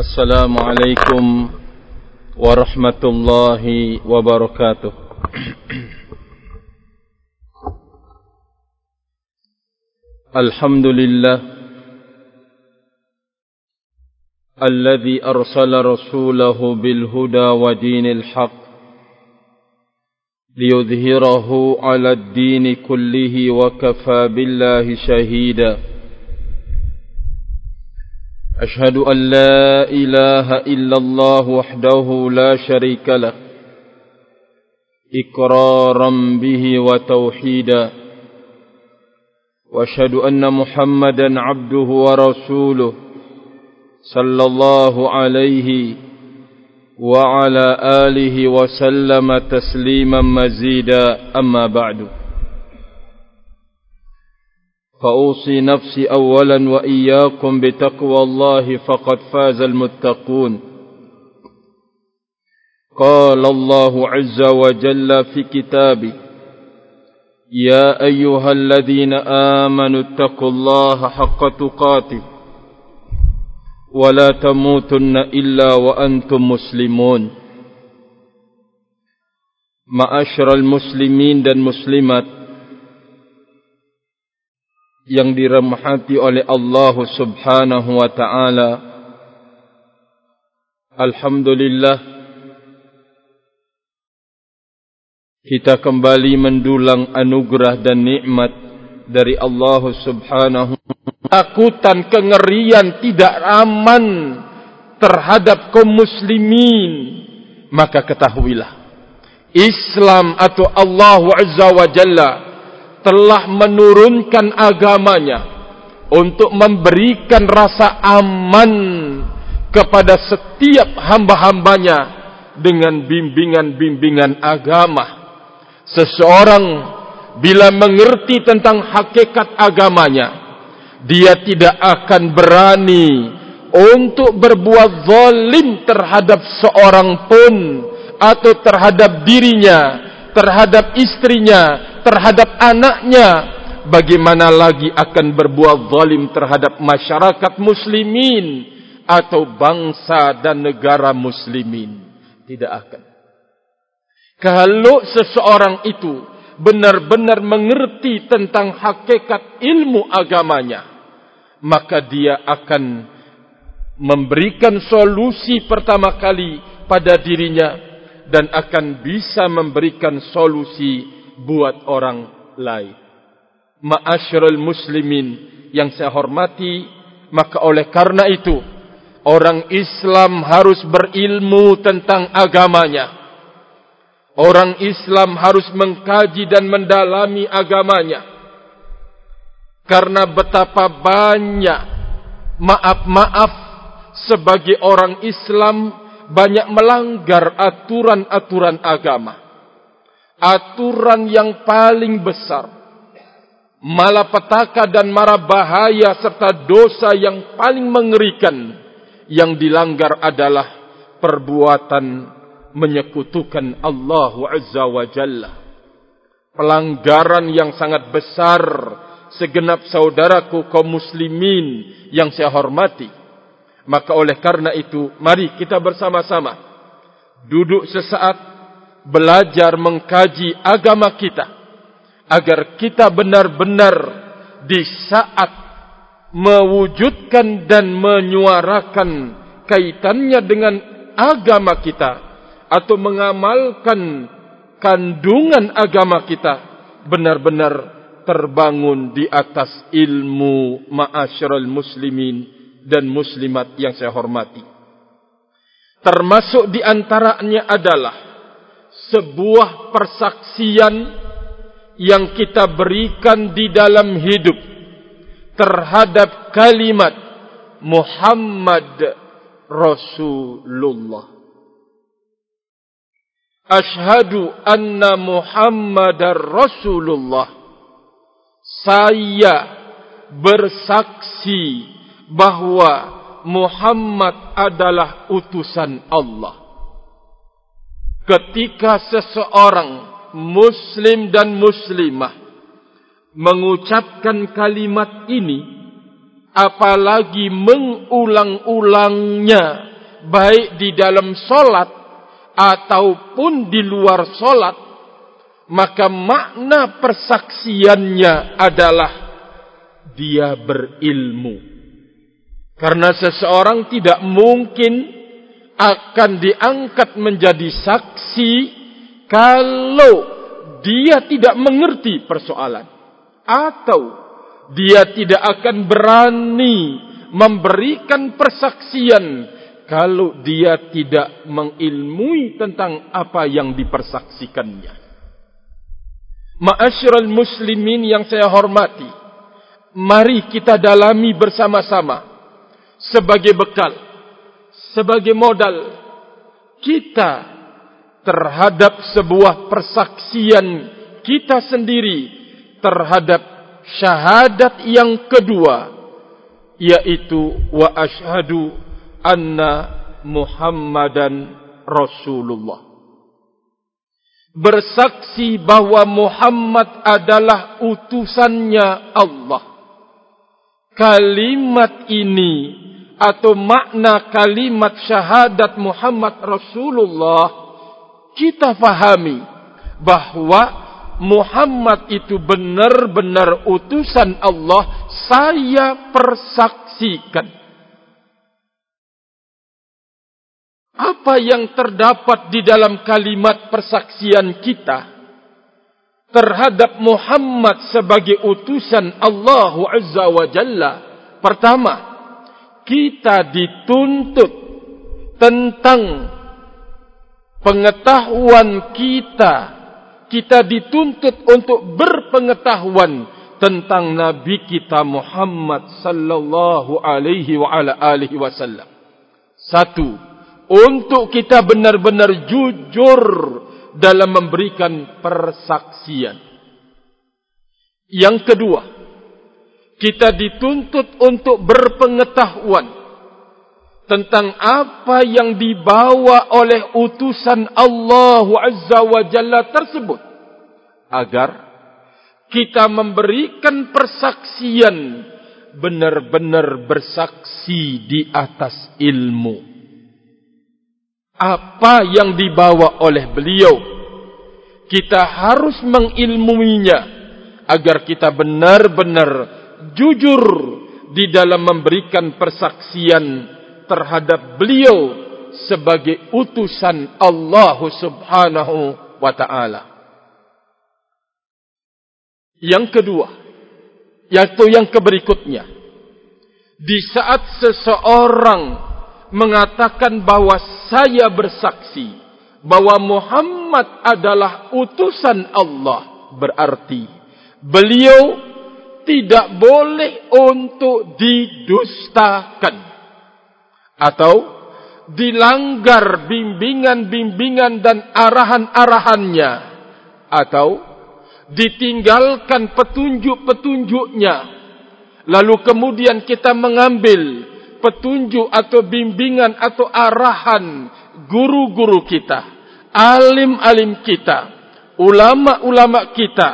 السلام عليكم ورحمة الله وبركاته. الحمد لله الذي أرسل رسوله بالهدى ودين الحق ليظهره على الدين كله وكفى بالله شهيدا. أشهد أن لا إله إلا الله وحده لا شريك له إقرارا به وتوحيدا وأشهد أن محمدا عبده ورسوله صلى الله عليه وعلى آله وسلم تسليما مزيدا أما بعد فأوصي نفسي أولا وإياكم بتقوى الله فقد فاز المتقون. قال الله عز وجل في كتابه يا أيها الذين آمنوا اتقوا الله حق تقاته ولا تموتن إلا وأنتم مسلمون. معاشر المسلمين muslimat yang dirahmati oleh Allah Subhanahu wa taala. Alhamdulillah kita kembali mendulang anugerah dan nikmat dari Allah Subhanahu takutan kengerian tidak aman terhadap kaum muslimin. Maka ketahuilah Islam atau Allah Azza wa Jalla telah menurunkan agamanya untuk memberikan rasa aman kepada setiap hamba-hambanya dengan bimbingan-bimbingan agama. Seseorang bila mengerti tentang hakikat agamanya dia tidak akan berani untuk berbuat zalim terhadap seorang pun atau terhadap dirinya, terhadap istrinya, terhadap anaknya. Bagaimana lagi akan berbuat zalim terhadap masyarakat muslimin atau bangsa dan negara muslimin? Tidak akan. Kalau seseorang itu benar-benar mengerti tentang hakikat ilmu agamanya, maka dia akan memberikan solusi pertama kali pada dirinya dan akan bisa memberikan solusi buat orang lain. Ma'asyiral muslimin yang saya hormati, maka oleh karena itu orang Islam harus berilmu tentang agamanya. Orang Islam harus mengkaji dan mendalami agamanya. Karena betapa banyak maaf-maaf sebagai orang Islam banyak melanggar aturan-aturan agama. Aturan yang paling besar. Malapetaka dan mara bahaya serta dosa yang paling mengerikan yang dilanggar adalah perbuatan menyekutukan Allah Azza wa Jalla. Pelanggaran yang sangat besar segenap saudaraku kaum muslimin yang saya hormati. Maka oleh karena itu, mari kita bersama-sama duduk sesaat belajar mengkaji agama kita agar kita benar-benar di saat mewujudkan dan menyuarakan kaitannya dengan agama kita atau mengamalkan kandungan agama kita benar-benar terbangun di atas ilmu ma'asyiral muslimin dan muslimat yang saya hormati. Termasuk di antaranya adalah sebuah persaksian yang kita berikan di dalam hidup terhadap kalimat Muhammad Rasulullah. Ashhadu anna Muhammadar Rasulullah. Saya bersaksi bahwa Muhammad adalah utusan Allah. Ketika seseorang muslim dan muslimah mengucapkan kalimat ini apalagi mengulang-ulangnya baik di dalam solat ataupun di luar solat, maka makna persaksiannya adalah dia berilmu. Karena seseorang tidak mungkin akan diangkat menjadi saksi kalau dia tidak mengerti persoalan atau dia tidak akan berani memberikan persaksian kalau dia tidak mengilmui tentang apa yang dipersaksikannya. Ma'asyiral muslimin yang saya hormati, mari kita dalami bersama-sama sebagai bekal, sebagai modal kita terhadap sebuah persaksian kita sendiri terhadap syahadat yang kedua yaitu wa ashhadu anna Muhammadan Rasulullah. Bersaksi bahwa Muhammad adalah utusannya Allah. Kalimat ini atau makna kalimat syahadat Muhammad Rasulullah kita fahami bahwa Muhammad itu benar-benar utusan Allah saya persaksikan. Apa yang terdapat di dalam kalimat persaksian kita terhadap Muhammad sebagai utusan Allah Azza wa Jalla? Pertama kita dituntut tentang pengetahuan kita. Kita dituntut untuk berpengetahuan tentang nabi kita Muhammad sallallahu alaihi wa ala alihi wasallam. Satu untuk kita benar-benar jujur dalam memberikan persaksian. Yang kedua kita dituntut untuk berpengetahuan tentang apa yang dibawa oleh utusan Allah Azza wa Jalla tersebut agar kita memberikan persaksian benar-benar bersaksi di atas ilmu. Apa yang dibawa oleh beliau. Kita harus mengilmuinya agar kita benar-benar jujur di dalam memberikan persaksian terhadap beliau sebagai utusan Allah Subhanahu wa taala. Yang kedua, yaitu yang keberikutnya. Di saat seseorang mengatakan bahwa saya bersaksi bahwa Muhammad adalah utusan Allah, berarti beliau tidak boleh untuk didustakan. Atau dilanggar bimbingan-bimbingan dan arahan-arahannya. Atau ditinggalkan petunjuk-petunjuknya. Lalu kemudian kita mengambil petunjuk atau bimbingan atau arahan guru-guru kita alim-alim kita ulama-ulama kita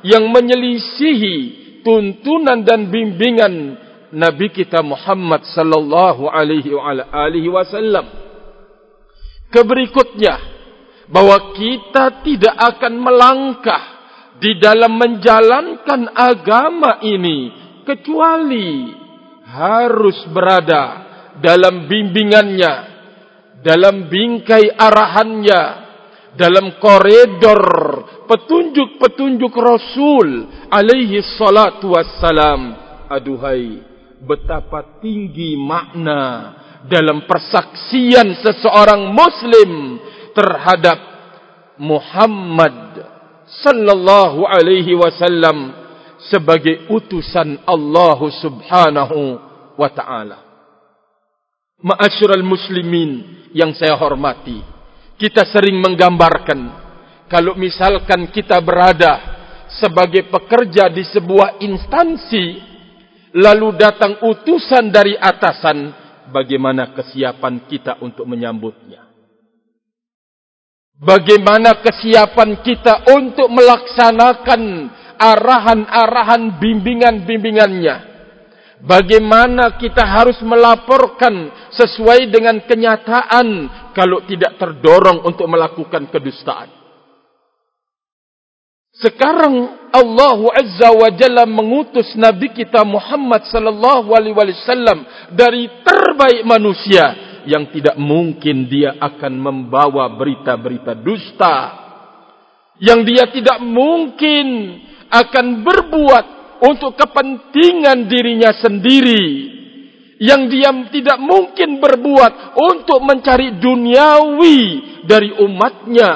yang menyelisihi tuntunan dan bimbingan Nabi kita Muhammad sallallahu alaihi wasallam. Keberikutnya bahwa kita tidak akan melangkah di dalam menjalankan agama ini kecuali harus berada dalam bimbingannya, dalam bingkai arahannya, dalam koridor petunjuk-petunjuk Rasul alaihi salatu wassalam. Aduhai, betapa tinggi makna dalam persaksian seseorang muslim terhadap Muhammad sallallahu alaihi wasallam sebagai utusan Allah subhanahu wa ta'ala. Ma'asyiral muslimin yang saya hormati, kita sering menggambarkan. Kalau misalkan kita berada sebagai pekerja di sebuah instansi lalu datang utusan dari atasan bagaimana kesiapan kita untuk menyambutnya? Bagaimana kesiapan kita untuk melaksanakan arahan-arahan bimbingan-bimbingannya Bagaimana kita harus melaporkan sesuai dengan kenyataan kalau tidak terdorong untuk melakukan kedustaan. Sekarang Allah Azza wa Jalla mengutus Nabi kita Muhammad sallallahu alaihi wasallam dari terbaik manusia yang tidak mungkin dia akan membawa berita-berita dusta yang dia tidak mungkin akan berbuat untuk kepentingan dirinya sendiri yang dia tidak mungkin berbuat untuk mencari duniawi dari umatnya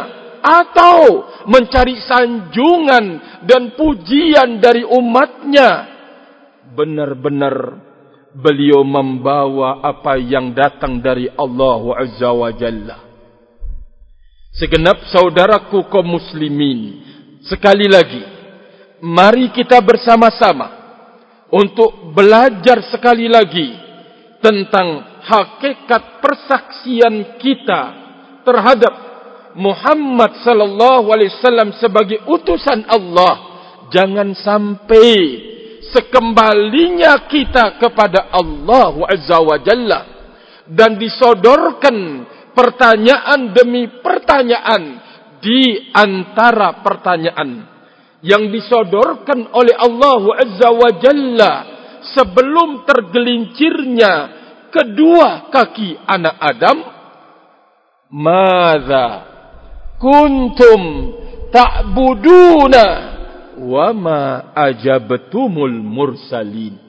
atau mencari sanjungan dan pujian dari umatnya. Benar-benar beliau membawa apa yang datang dari Allah Azza wa Jalla. Segenap saudaraku kaum muslimin sekali lagi mari kita bersama-sama untuk belajar sekali lagi tentang hakikat persaksian kita terhadap Muhammad sallallahu alaihi wasallam sebagai utusan Allah. Jangan sampai sekembalinya kita kepada Allah azza wa jalla dan disodorkan pertanyaan demi pertanyaan di antara pertanyaan yang disodorkan oleh Allah Azza wa Jalla sebelum tergelincirnya kedua kaki anak Adam? Mada kuntum ta'buduna wa ma ajabtumul mursalin.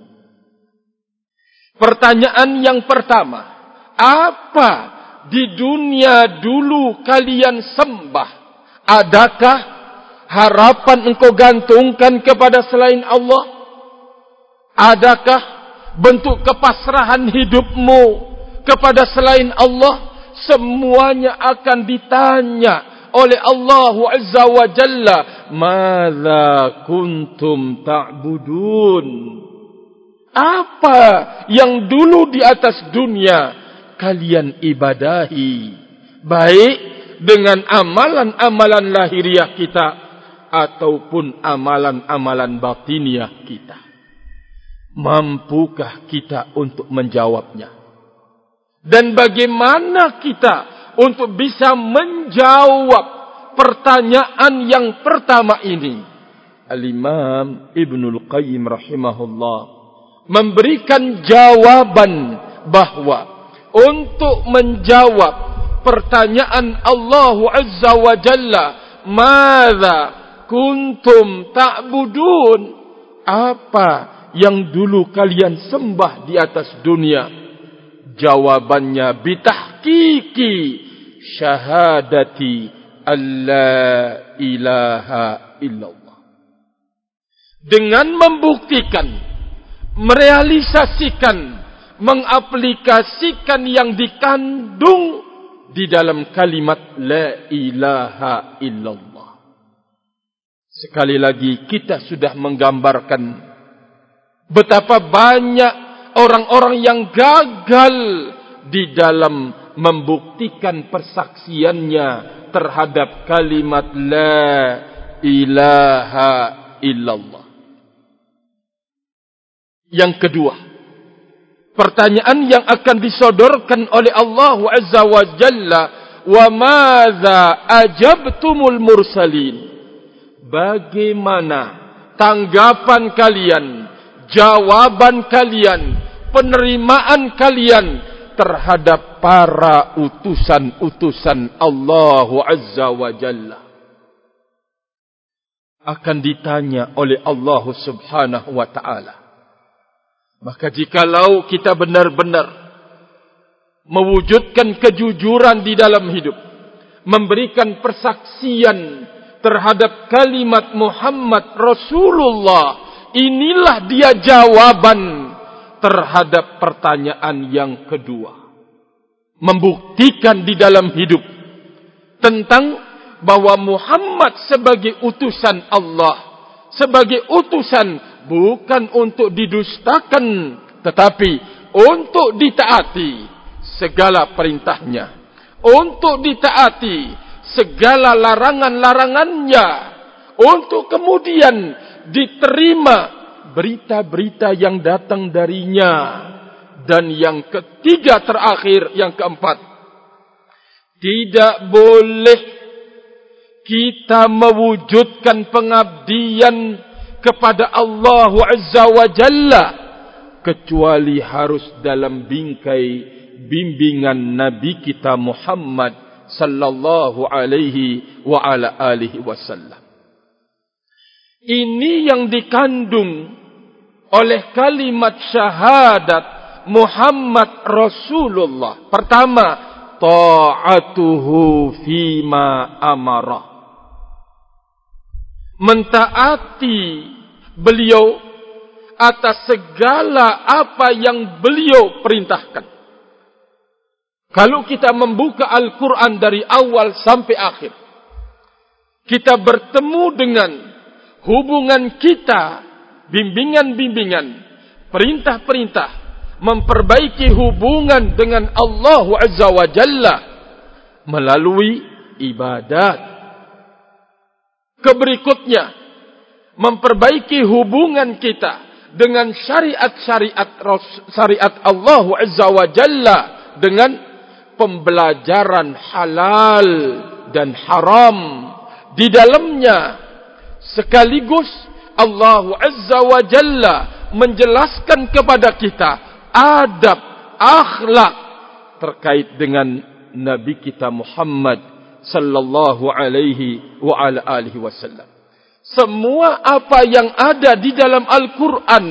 Pertanyaan yang pertama apa di dunia dulu kalian sembah? Adakah harapan engkau gantungkan kepada selain Allah? Adakah bentuk kepasrahan hidupmu kepada selain Allah? Semuanya akan ditanya oleh Allah Azza wa Jalla. Mada kuntum ta'budun? Apa yang dulu di atas dunia kalian ibadahi? Baik dengan amalan-amalan lahiriah kita ataupun amalan-amalan batiniah kita. Mampukah kita untuk menjawabnya? Dan bagaimana kita untuk bisa menjawab pertanyaan yang pertama ini? Al-Imam Ibnul Qayyim rahimahullah memberikan jawaban bahwa untuk menjawab pertanyaan Allah Azza wa Jalla, "Madza kuntum ta'budun. Apa yang dulu kalian sembah di atas dunia? Jawabannya bitahqiqi syahadati alla ilaha illallah. Dengan membuktikan merealisasikan mengaplikasikan yang dikandung di dalam kalimat la ilaha illallah Sekali lagi kita sudah menggambarkan betapa banyak orang-orang yang gagal di dalam membuktikan persaksiannya terhadap kalimat la ilaha illallah. Yang kedua, pertanyaan yang akan disodorkan oleh Allah Azza wa Jalla, wa madza ajabtumul mursalin? Bagaimana tanggapan kalian, jawaban kalian, penerimaan kalian terhadap para utusan-utusan Allah Azza wa Jalla. Akan ditanya oleh Allah Subhanahu wa Ta'ala. Maka jikalau kita benar-benar mewujudkan kejujuran di dalam hidup, memberikan persaksian terhadap kalimat Muhammad Rasulullah. Inilah dia jawaban terhadap pertanyaan yang kedua. Membuktikan di dalam hidup tentang bahwa Muhammad sebagai utusan Allah. Sebagai utusan bukan untuk didustakan tetapi untuk ditaati segala perintahnya. Untuk ditaati segala larangan-larangannya untuk kemudian diterima berita-berita yang datang darinya. Dan yang ketiga terakhir, yang keempat. Tidak boleh kita mewujudkan pengabdian kepada Allah Azza wa Jalla. Kecuali harus dalam bingkai bimbingan Nabi kita Muhammad sallallahu alaihi wa ala alihi wasallam. Ini yang dikandung oleh kalimat syahadat Muhammad Rasulullah. Pertama, ta'atuhu fima amara. Mentaati beliau atas segala apa yang beliau perintahkan. Kalau kita membuka Al-Quran dari awal sampai akhir. Kita bertemu dengan hubungan kita, bimbingan-bimbingan, perintah-perintah, memperbaiki hubungan dengan Allah Azza wa Jalla melalui ibadat. Keberikutnya, memperbaiki hubungan kita dengan syariat-syariat syariat Allah Azza wa Jalla dengan pembelajaran halal dan haram di dalamnya. Sekaligus Allah Azza wa Jalla menjelaskan kepada kita adab akhlak terkait dengan nabi kita Muhammad sallallahu alaihi wa ala alihi wasallam. Semua apa yang ada di dalam Al-Qur'an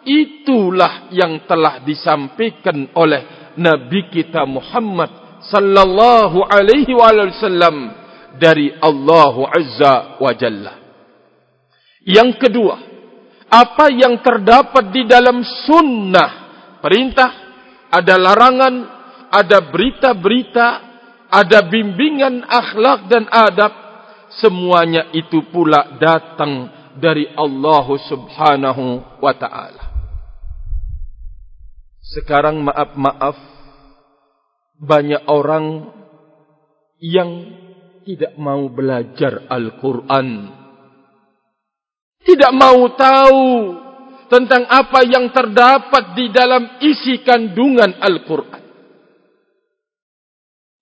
itulah yang telah disampaikan oleh nabi kita Muhammad sallallahu alaihi wa wasallam dari Allah azza wa jalla yang kedua apa yang terdapat di dalam sunnah perintah, ada larangan, ada berita-berita, ada bimbingan akhlak dan adab, semuanya itu pula datang dari Allah Subhanahu wa taala. Sekarang maaf-maaf banyak orang yang tidak mau belajar Al-Qur'an. Tidak mau tahu tentang apa yang terdapat di dalam isi kandungan Al-Quran.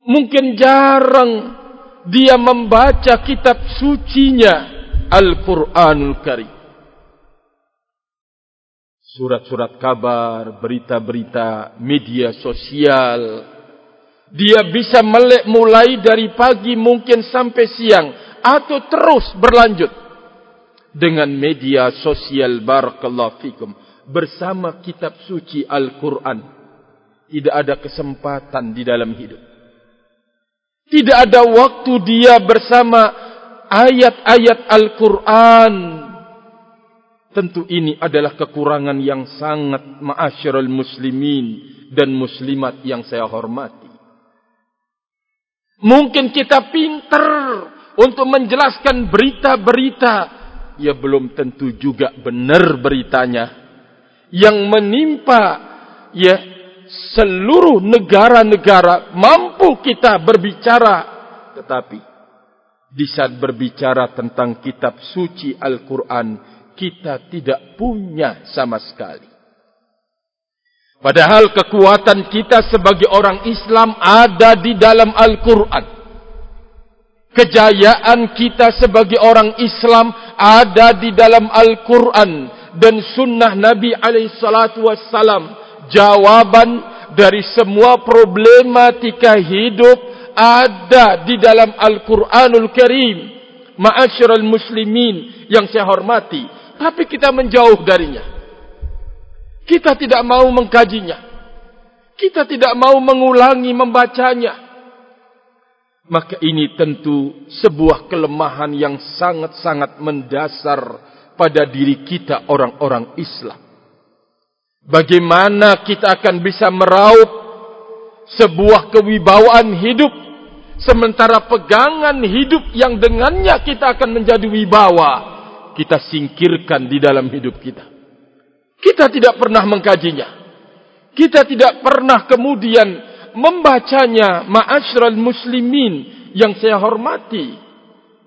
Mungkin jarang dia membaca kitab sucinya Al-Quranul Karim. Surat-surat kabar, berita-berita, media sosial. Dia bisa melek mulai dari pagi mungkin sampai siang. Atau terus berlanjut dengan media sosial barakallahu fikum bersama kitab suci Al-Qur'an tidak ada kesempatan di dalam hidup tidak ada waktu dia bersama ayat-ayat Al-Qur'an tentu ini adalah kekurangan yang sangat ma'asyiral muslimin dan muslimat yang saya hormati. Mungkin kita pintar untuk menjelaskan berita-berita. Ya belum tentu juga benar beritanya. Yang menimpa ya seluruh negara-negara mampu kita berbicara. Tetapi di saat berbicara tentang kitab suci Al-Qur'an kita tidak punya sama sekali padahal kekuatan kita sebagai orang Islam ada di dalam Al-Qur'an kejayaan kita sebagai orang Islam ada di dalam Al-Quran dan sunnah Nabi SAW. Jawaban dari semua problematika hidup ada di dalam Al-Quranul Karim. Ma'asyiral muslimin yang saya hormati. Tapi kita menjauh darinya. Kita tidak mau mengkajinya. Kita tidak mau mengulangi membacanya maka ini tentu sebuah kelemahan yang sangat-sangat mendasar pada diri kita orang-orang Islam. Bagaimana kita akan bisa meraup sebuah kewibawaan hidup sementara pegangan hidup yang dengannya kita akan menjadi wibawa kita singkirkan di dalam hidup kita. Kita tidak pernah mengkajinya. Kita tidak pernah kemudian membacanya ma'asyiral muslimin yang saya hormati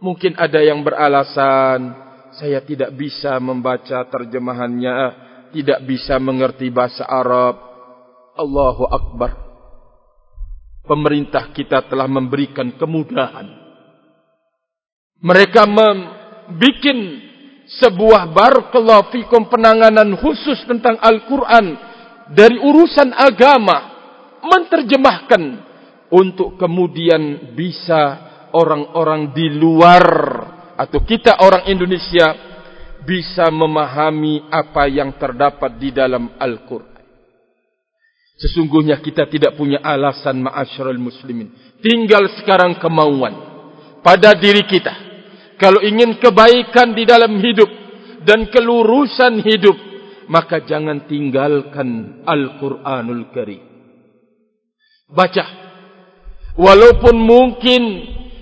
mungkin ada yang beralasan saya tidak bisa membaca terjemahannya, tidak bisa mengerti bahasa Arab. Allahu Akbar. Pemerintah kita telah memberikan kemudahan. Mereka membuat sebuah barakallahu fikum penanganan khusus tentang Al-Quran dari urusan agama menterjemahkan untuk kemudian bisa orang-orang di luar atau kita orang Indonesia bisa memahami apa yang terdapat di dalam Al-Quran. Sesungguhnya kita tidak punya alasan ma'asyarul muslimin. Tinggal sekarang kemauan pada diri kita. Kalau ingin kebaikan di dalam hidup dan kelurusan hidup, maka jangan tinggalkan Al-Quranul Karim. Baca. Walaupun mungkin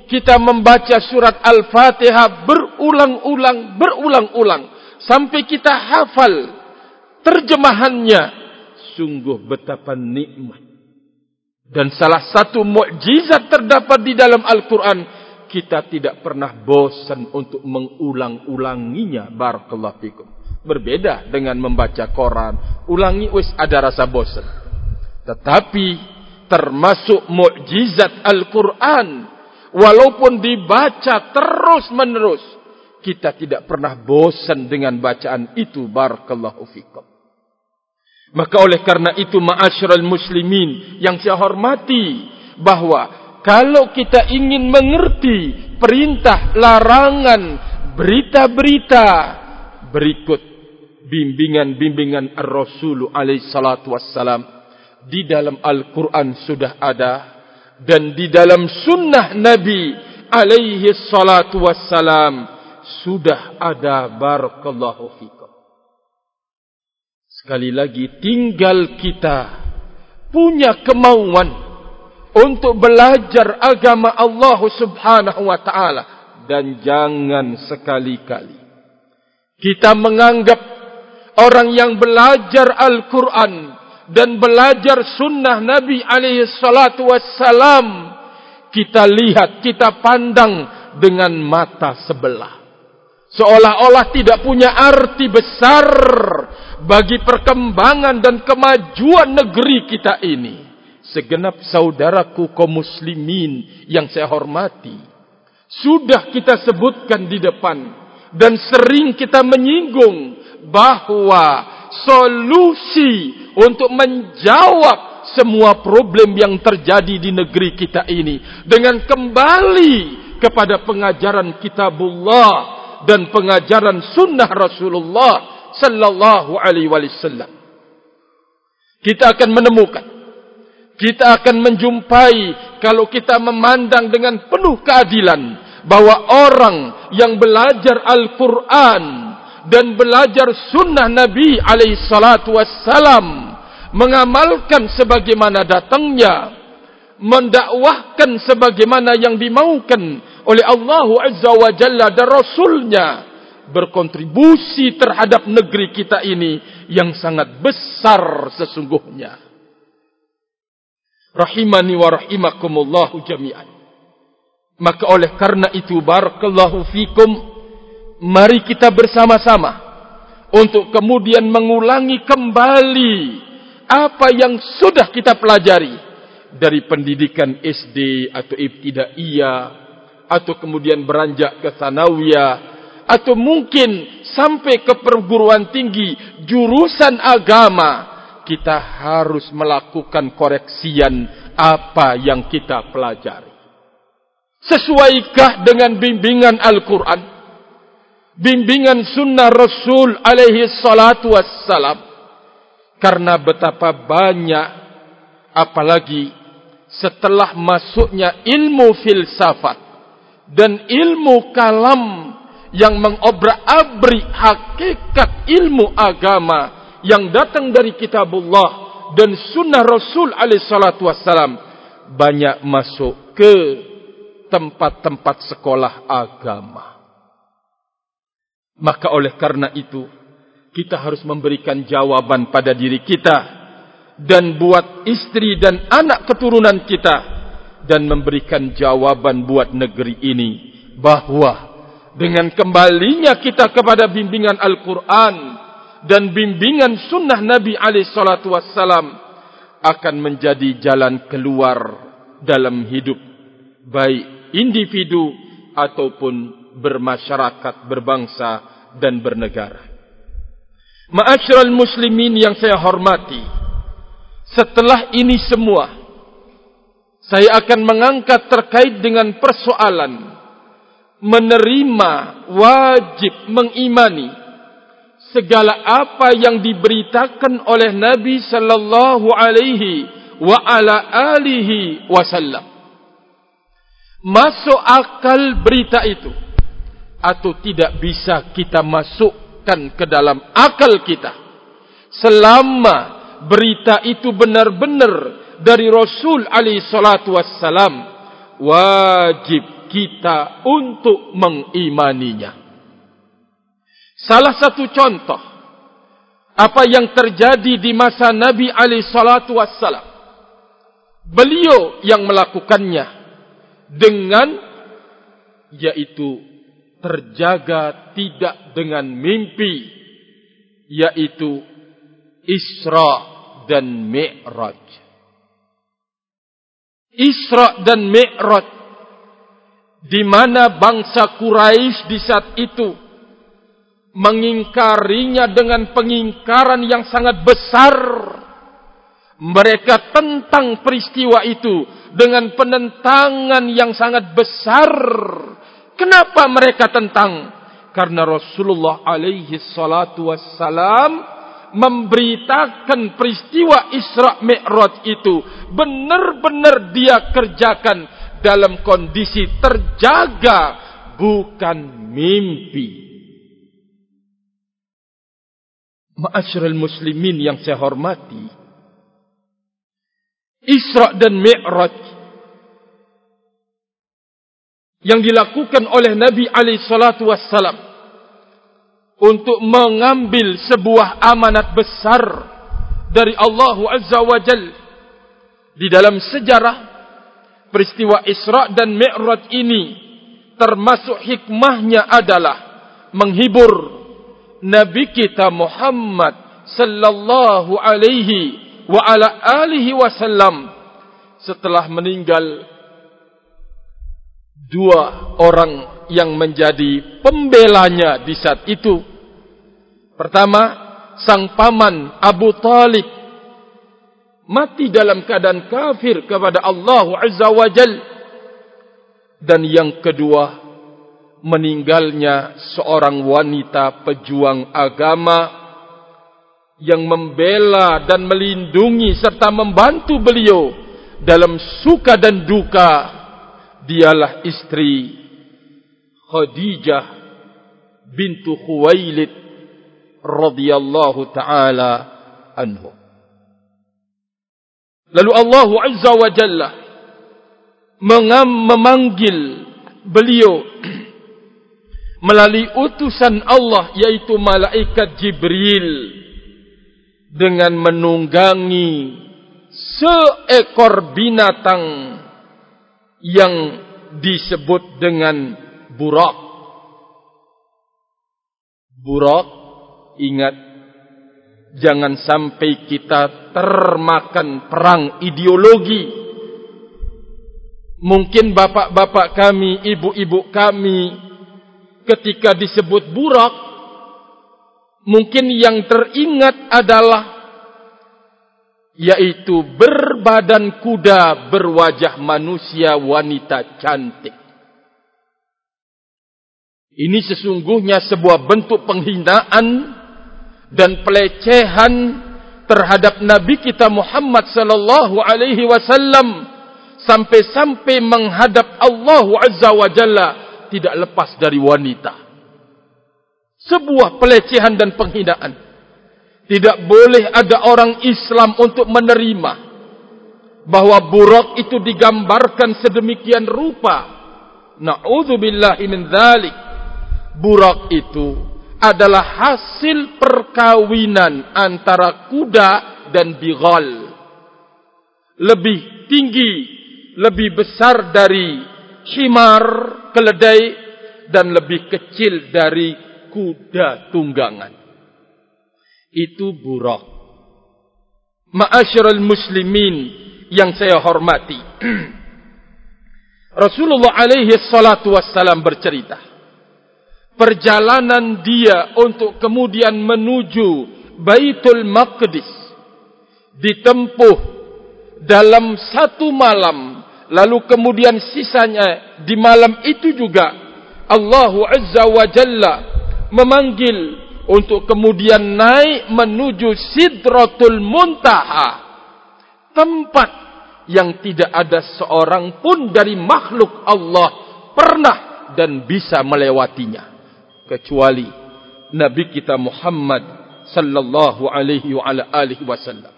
kita membaca surat Al-Fatihah berulang-ulang, berulang-ulang. Sampai kita hafal terjemahannya. Sungguh betapa nikmat. Dan salah satu mukjizat terdapat di dalam Al-Quran. Kita tidak pernah bosan untuk mengulang-ulanginya. Barakallahu fikum. Berbeda dengan membaca Quran. Ulangi, wis ada rasa bosan. Tetapi termasuk mukjizat Al-Quran walaupun dibaca terus menerus kita tidak pernah bosan dengan bacaan itu barakallahu fikum maka oleh karena itu ma'asyiral muslimin yang saya hormati bahwa kalau kita ingin mengerti perintah larangan berita-berita berikut bimbingan-bimbingan Ar-Rasul alaihi salatu wassalam di dalam Al-Quran sudah ada dan di dalam sunnah Nabi alaihi salatu wassalam sudah ada barakallahu fikum. Sekali lagi tinggal kita punya kemauan untuk belajar agama Allah Subhanahu wa taala. Dan jangan sekali-kali kita menganggap orang yang belajar Al-Qur'an dan belajar sunnah Nabi alaihi salatu wassalam kita lihat kita pandang dengan mata sebelah. Seolah-olah tidak punya arti besar bagi perkembangan dan kemajuan negeri kita ini segenap saudaraku kaum muslimin yang saya hormati sudah kita sebutkan di depan dan sering kita menyinggung bahawa solusi untuk menjawab semua problem yang terjadi di negeri kita ini dengan kembali kepada pengajaran kitabullah dan pengajaran sunnah Rasulullah sallallahu alaihi wasallam. Kita akan menemukan kita akan menjumpai kalau kita memandang dengan penuh keadilan bahwa orang yang belajar Al-Quran dan belajar sunnah Nabi alaihi salatu wassalam mengamalkan sebagaimana datangnya mendakwahkan sebagaimana yang dimaukan oleh Allah Azza wa Jalla dan Rasulnya berkontribusi terhadap negeri kita ini yang sangat besar sesungguhnya rahimani wa rahimakumullahu jami'an. Maka oleh karena itu barakallahu fikum mari kita bersama-sama untuk kemudian mengulangi kembali apa yang sudah kita pelajari dari pendidikan SD atau ibtidaiyah atau kemudian beranjak ke sanawiyah atau mungkin sampai ke perguruan tinggi jurusan agama kita harus melakukan koreksian apa yang kita pelajari. Sesuaikah dengan bimbingan Al-Quran? Bimbingan sunnah Rasul alaihi salatu wassalam? Karena betapa banyak apalagi setelah masuknya ilmu filsafat dan ilmu kalam yang mengobrak-abrik hakikat ilmu agama yang datang dari kitabullah dan sunnah Rasul alaihi salatu wassalam banyak masuk ke tempat-tempat sekolah agama. Maka oleh karena itu kita harus memberikan jawaban pada diri kita dan buat istri dan anak keturunan kita dan memberikan jawaban buat negeri ini bahwa dengan kembalinya kita kepada bimbingan Al-Quran dan bimbingan sunnah Nabi SAW akan menjadi jalan keluar dalam hidup baik individu ataupun bermasyarakat, berbangsa dan bernegara. Ma'asyiral muslimin yang saya hormati, setelah ini semua saya akan mengangkat terkait dengan persoalan menerima wajib mengimani segala apa yang diberitakan oleh Nabi sallallahu alaihi wa ala alihi wasallam masuk akal berita itu atau tidak bisa kita masukkan ke dalam akal kita selama berita itu benar-benar dari Rasul alaihi salatu wassalam wajib kita untuk mengimaninya. Salah satu contoh apa yang terjadi di masa Nabi alaihi salatu wassalam. Beliau yang melakukannya dengan yaitu terjaga tidak dengan mimpi yaitu Isra dan Mi'raj. Isra dan Mi'raj di mana bangsa Quraisy di saat itu mengingkarinya dengan pengingkaran yang sangat besar. Mereka tentang peristiwa itu dengan penentangan yang sangat besar. Kenapa mereka tentang? Karena Rasulullah alaihi salatu wassalam memberitakan peristiwa Isra Mi'raj itu benar-benar dia kerjakan dalam kondisi terjaga bukan mimpi. Ma'asyiral muslimin yang saya hormati. Isra dan Mi'raj yang dilakukan oleh Nabi alaihi salatu wassalam untuk mengambil sebuah amanat besar dari Allah Azza wa Jal di dalam sejarah peristiwa Isra dan Mi'raj ini termasuk hikmahnya adalah menghibur Nabi kita Muhammad sallallahu alaihi wa ala alihi wasallam setelah meninggal dua orang yang menjadi pembelanya di saat itu Pertama, sang paman Abu Talib mati dalam keadaan kafir kepada Allah Azza wa Jal. Dan yang kedua, meninggalnya seorang wanita pejuang agama yang membela dan melindungi serta membantu beliau dalam suka dan duka. Dialah istri Khadijah bintu Khuwailid radhiyallahu taala anhu. Lalu Allah Azza wa Jalla memanggil beliau melalui utusan Allah yaitu malaikat Jibril dengan menunggangi seekor binatang yang disebut dengan burak. Burak ingat jangan sampai kita termakan perang ideologi mungkin bapak-bapak kami ibu-ibu kami ketika disebut burak mungkin yang teringat adalah yaitu berbadan kuda berwajah manusia wanita cantik. Ini sesungguhnya sebuah bentuk penghinaan dan pelecehan terhadap Nabi kita Muhammad sallallahu alaihi wasallam sampai-sampai menghadap Allah Azza wa Jalla tidak lepas dari wanita. Sebuah pelecehan dan penghinaan. Tidak boleh ada orang Islam untuk menerima bahwa burak itu digambarkan sedemikian rupa. Na'udzubillahi min dzalik. Burak itu adalah hasil perkawinan antara kuda dan bighal. Lebih tinggi, lebih besar dari himar, keledai, dan lebih kecil dari kuda tunggangan. Itu burak. Ma'asyiral muslimin yang saya hormati. Rasulullah alaihi salatu wassalam bercerita. Perjalanan dia untuk kemudian menuju Baitul Maqdis ditempuh dalam satu malam lalu kemudian sisanya di malam itu juga Allah Azza wa Jalla memanggil untuk kemudian naik menuju Sidratul Muntaha tempat yang tidak ada seorang pun dari makhluk Allah pernah dan bisa melewatinya kecuali Nabi kita Muhammad sallallahu alaihi wa alihi wasallam.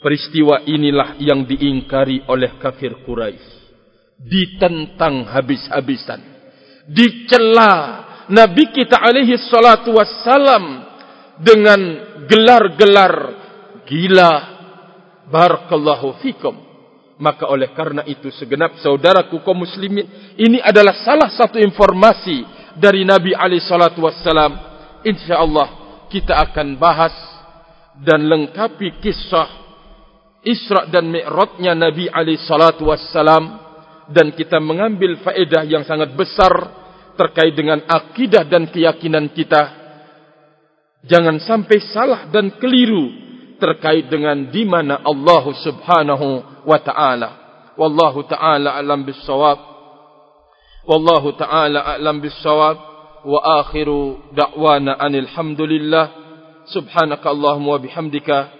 Peristiwa inilah yang diingkari oleh kafir Quraisy. Ditentang habis-habisan. Dicela Nabi kita alaihi salatu wassalam dengan gelar-gelar gila. Barakallahu fikum. Maka oleh karena itu segenap saudaraku kaum muslimin. Ini adalah salah satu informasi dari Nabi alaihi salatu wassalam insyaallah kita akan bahas dan lengkapi kisah Isra dan Mi'rajnya Nabi alaihi salatu wassalam dan kita mengambil faedah yang sangat besar terkait dengan akidah dan keyakinan kita. Jangan sampai salah dan keliru terkait dengan di mana Allah Subhanahu wa taala. Wallahu taala alam bisawab. Wallahu taala alam bisawab wa akhiru da'wana anil hamdulillah subhanaka allahumma wa bihamdika